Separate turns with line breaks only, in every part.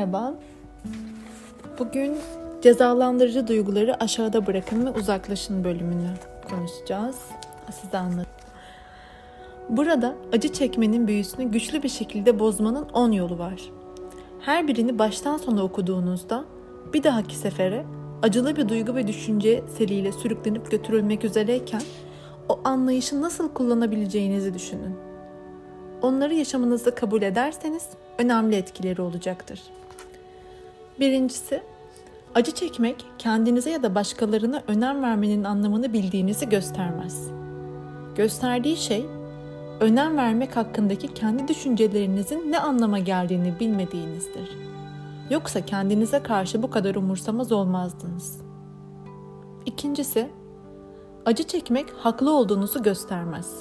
Merhaba. Bugün cezalandırıcı duyguları aşağıda bırakın ve uzaklaşın bölümünü konuşacağız. Size anlatayım. Burada acı çekmenin büyüsünü güçlü bir şekilde bozmanın 10 yolu var. Her birini baştan sona okuduğunuzda bir dahaki sefere acılı bir duygu ve düşünce seliyle sürüklenip götürülmek üzereyken o anlayışı nasıl kullanabileceğinizi düşünün. Onları yaşamınızda kabul ederseniz önemli etkileri olacaktır. Birincisi, acı çekmek kendinize ya da başkalarına önem vermenin anlamını bildiğinizi göstermez. Gösterdiği şey, önem vermek hakkındaki kendi düşüncelerinizin ne anlama geldiğini bilmediğinizdir. Yoksa kendinize karşı bu kadar umursamaz olmazdınız. İkincisi, acı çekmek haklı olduğunuzu göstermez.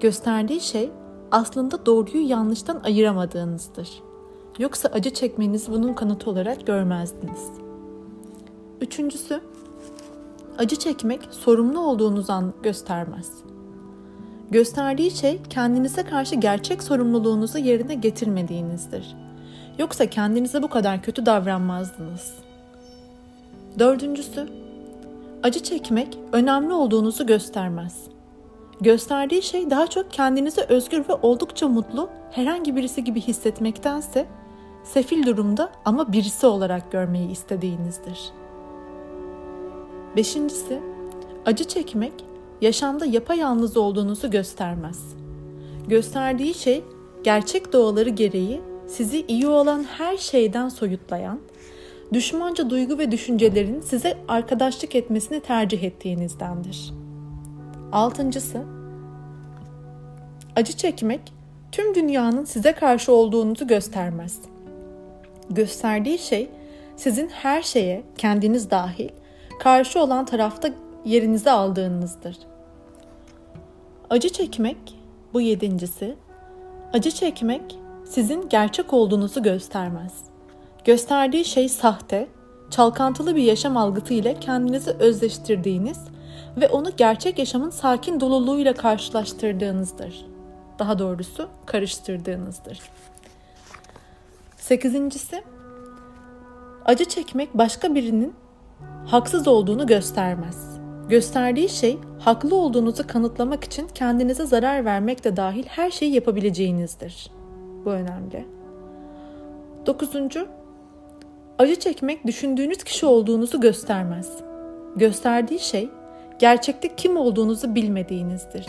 Gösterdiği şey aslında doğruyu yanlıştan ayıramadığınızdır. Yoksa acı çekmenizi bunun kanıtı olarak görmezdiniz. Üçüncüsü, acı çekmek sorumlu olduğunuz an göstermez. Gösterdiği şey kendinize karşı gerçek sorumluluğunuzu yerine getirmediğinizdir. Yoksa kendinize bu kadar kötü davranmazdınız. Dördüncüsü, acı çekmek önemli olduğunuzu göstermez. Gösterdiği şey daha çok kendinizi özgür ve oldukça mutlu herhangi birisi gibi hissetmektense sefil durumda ama birisi olarak görmeyi istediğinizdir. Beşincisi, acı çekmek yaşamda yapayalnız olduğunuzu göstermez. Gösterdiği şey gerçek doğaları gereği sizi iyi olan her şeyden soyutlayan, düşmanca duygu ve düşüncelerin size arkadaşlık etmesini tercih ettiğinizdendir. Altıncısı, acı çekmek tüm dünyanın size karşı olduğunuzu göstermez. Gösterdiği şey sizin her şeye, kendiniz dahil, karşı olan tarafta yerinizi aldığınızdır. Acı çekmek, bu yedincisi, acı çekmek sizin gerçek olduğunuzu göstermez. Gösterdiği şey sahte, çalkantılı bir yaşam algısı ile kendinizi özleştirdiğiniz ve onu gerçek yaşamın sakin doluluğuyla karşılaştırdığınızdır. Daha doğrusu karıştırdığınızdır. Sekizincisi, acı çekmek başka birinin haksız olduğunu göstermez. Gösterdiği şey haklı olduğunuzu kanıtlamak için kendinize zarar vermek de dahil her şeyi yapabileceğinizdir. Bu önemli. Dokuzuncu, acı çekmek düşündüğünüz kişi olduğunuzu göstermez. Gösterdiği şey gerçekte kim olduğunuzu bilmediğinizdir.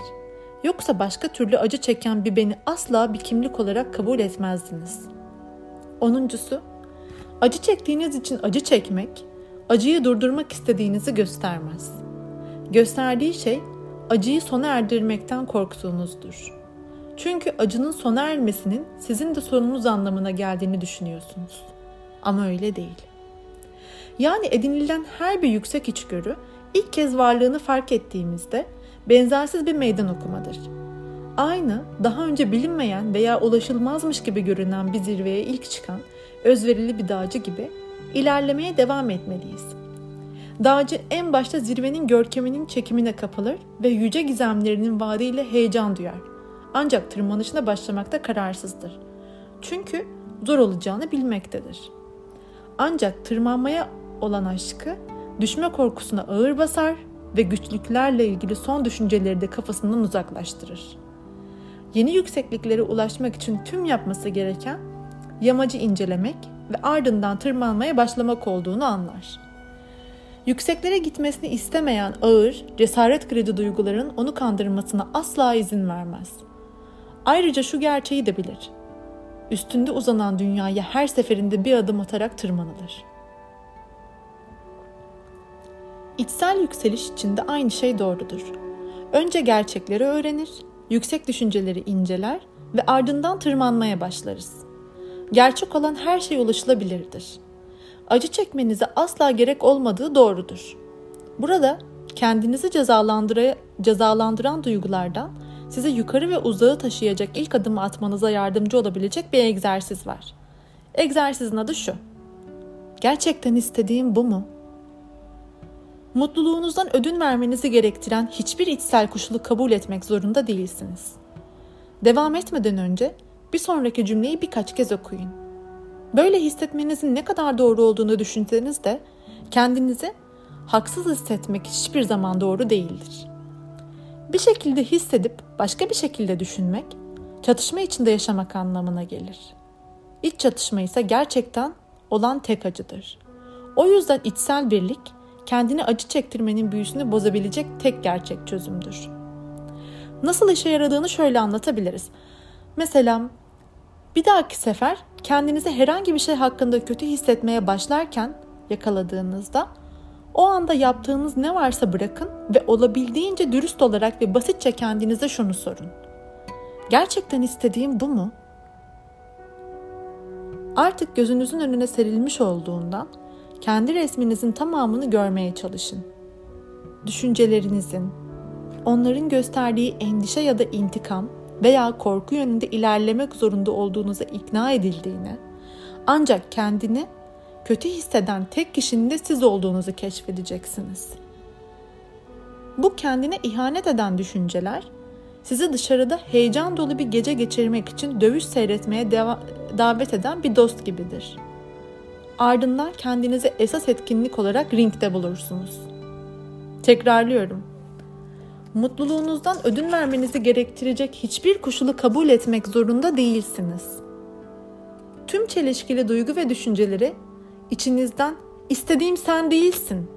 Yoksa başka türlü acı çeken bir beni asla bir kimlik olarak kabul etmezdiniz. Onuncusu, acı çektiğiniz için acı çekmek, acıyı durdurmak istediğinizi göstermez. Gösterdiği şey acıyı sona erdirmekten korktuğunuzdur. Çünkü acının sona ermesinin sizin de sorununuz anlamına geldiğini düşünüyorsunuz. Ama öyle değil. Yani edinilen her bir yüksek içgörü ilk kez varlığını fark ettiğimizde benzersiz bir meydan okumadır. Aynı daha önce bilinmeyen veya ulaşılmazmış gibi görünen bir zirveye ilk çıkan özverili bir dağcı gibi ilerlemeye devam etmeliyiz. Dağcı en başta zirvenin görkeminin çekimine kapılır ve yüce gizemlerinin vaadiyle heyecan duyar. Ancak tırmanışına başlamakta kararsızdır. Çünkü zor olacağını bilmektedir. Ancak tırmanmaya olan aşkı düşme korkusuna ağır basar ve güçlüklerle ilgili son düşünceleri de kafasından uzaklaştırır. Yeni yüksekliklere ulaşmak için tüm yapması gereken yamacı incelemek ve ardından tırmanmaya başlamak olduğunu anlar. Yükseklere gitmesini istemeyen ağır, cesaret kredi duyguların onu kandırmasına asla izin vermez. Ayrıca şu gerçeği de bilir. Üstünde uzanan dünyaya her seferinde bir adım atarak tırmanılır. İçsel yükseliş için de aynı şey doğrudur. Önce gerçekleri öğrenir, yüksek düşünceleri inceler ve ardından tırmanmaya başlarız. Gerçek olan her şey ulaşılabilirdir. Acı çekmenize asla gerek olmadığı doğrudur. Burada kendinizi cezalandıran duygulardan size yukarı ve uzağı taşıyacak ilk adımı atmanıza yardımcı olabilecek bir egzersiz var. Egzersizin adı şu. Gerçekten istediğim bu mu? Mutluluğunuzdan ödün vermenizi gerektiren hiçbir içsel koşulu kabul etmek zorunda değilsiniz. Devam etmeden önce bir sonraki cümleyi birkaç kez okuyun. Böyle hissetmenizin ne kadar doğru olduğunu düşünseniz de kendinizi haksız hissetmek hiçbir zaman doğru değildir. Bir şekilde hissedip başka bir şekilde düşünmek çatışma içinde yaşamak anlamına gelir. İç çatışma ise gerçekten olan tek acıdır. O yüzden içsel birlik kendini acı çektirmenin büyüsünü bozabilecek tek gerçek çözümdür. Nasıl işe yaradığını şöyle anlatabiliriz. Mesela bir dahaki sefer kendinizi herhangi bir şey hakkında kötü hissetmeye başlarken yakaladığınızda o anda yaptığınız ne varsa bırakın ve olabildiğince dürüst olarak ve basitçe kendinize şunu sorun. Gerçekten istediğim bu mu? Artık gözünüzün önüne serilmiş olduğundan kendi resminizin tamamını görmeye çalışın. Düşüncelerinizin, onların gösterdiği endişe ya da intikam veya korku yönünde ilerlemek zorunda olduğunuza ikna edildiğini, ancak kendini kötü hisseden tek kişinin de siz olduğunuzu keşfedeceksiniz. Bu kendine ihanet eden düşünceler sizi dışarıda heyecan dolu bir gece geçirmek için dövüş seyretmeye davet eden bir dost gibidir. Ardından kendinizi esas etkinlik olarak ringde bulursunuz. Tekrarlıyorum. Mutluluğunuzdan ödün vermenizi gerektirecek hiçbir koşulu kabul etmek zorunda değilsiniz. Tüm çelişkili duygu ve düşünceleri içinizden istediğim sen değilsin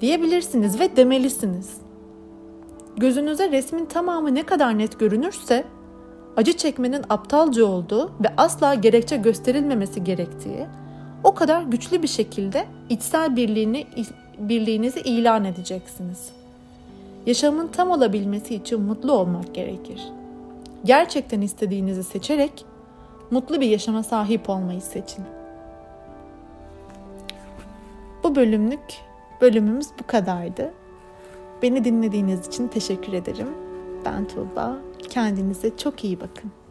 diyebilirsiniz ve demelisiniz. Gözünüze resmin tamamı ne kadar net görünürse acı çekmenin aptalca olduğu ve asla gerekçe gösterilmemesi gerektiği o kadar güçlü bir şekilde içsel birliğini birliğinizi ilan edeceksiniz. Yaşamın tam olabilmesi için mutlu olmak gerekir. Gerçekten istediğinizi seçerek mutlu bir yaşama sahip olmayı seçin. Bu bölümlük bölümümüz bu kadardı. Beni dinlediğiniz için teşekkür ederim. Ben Tuğba. Kendinize çok iyi bakın.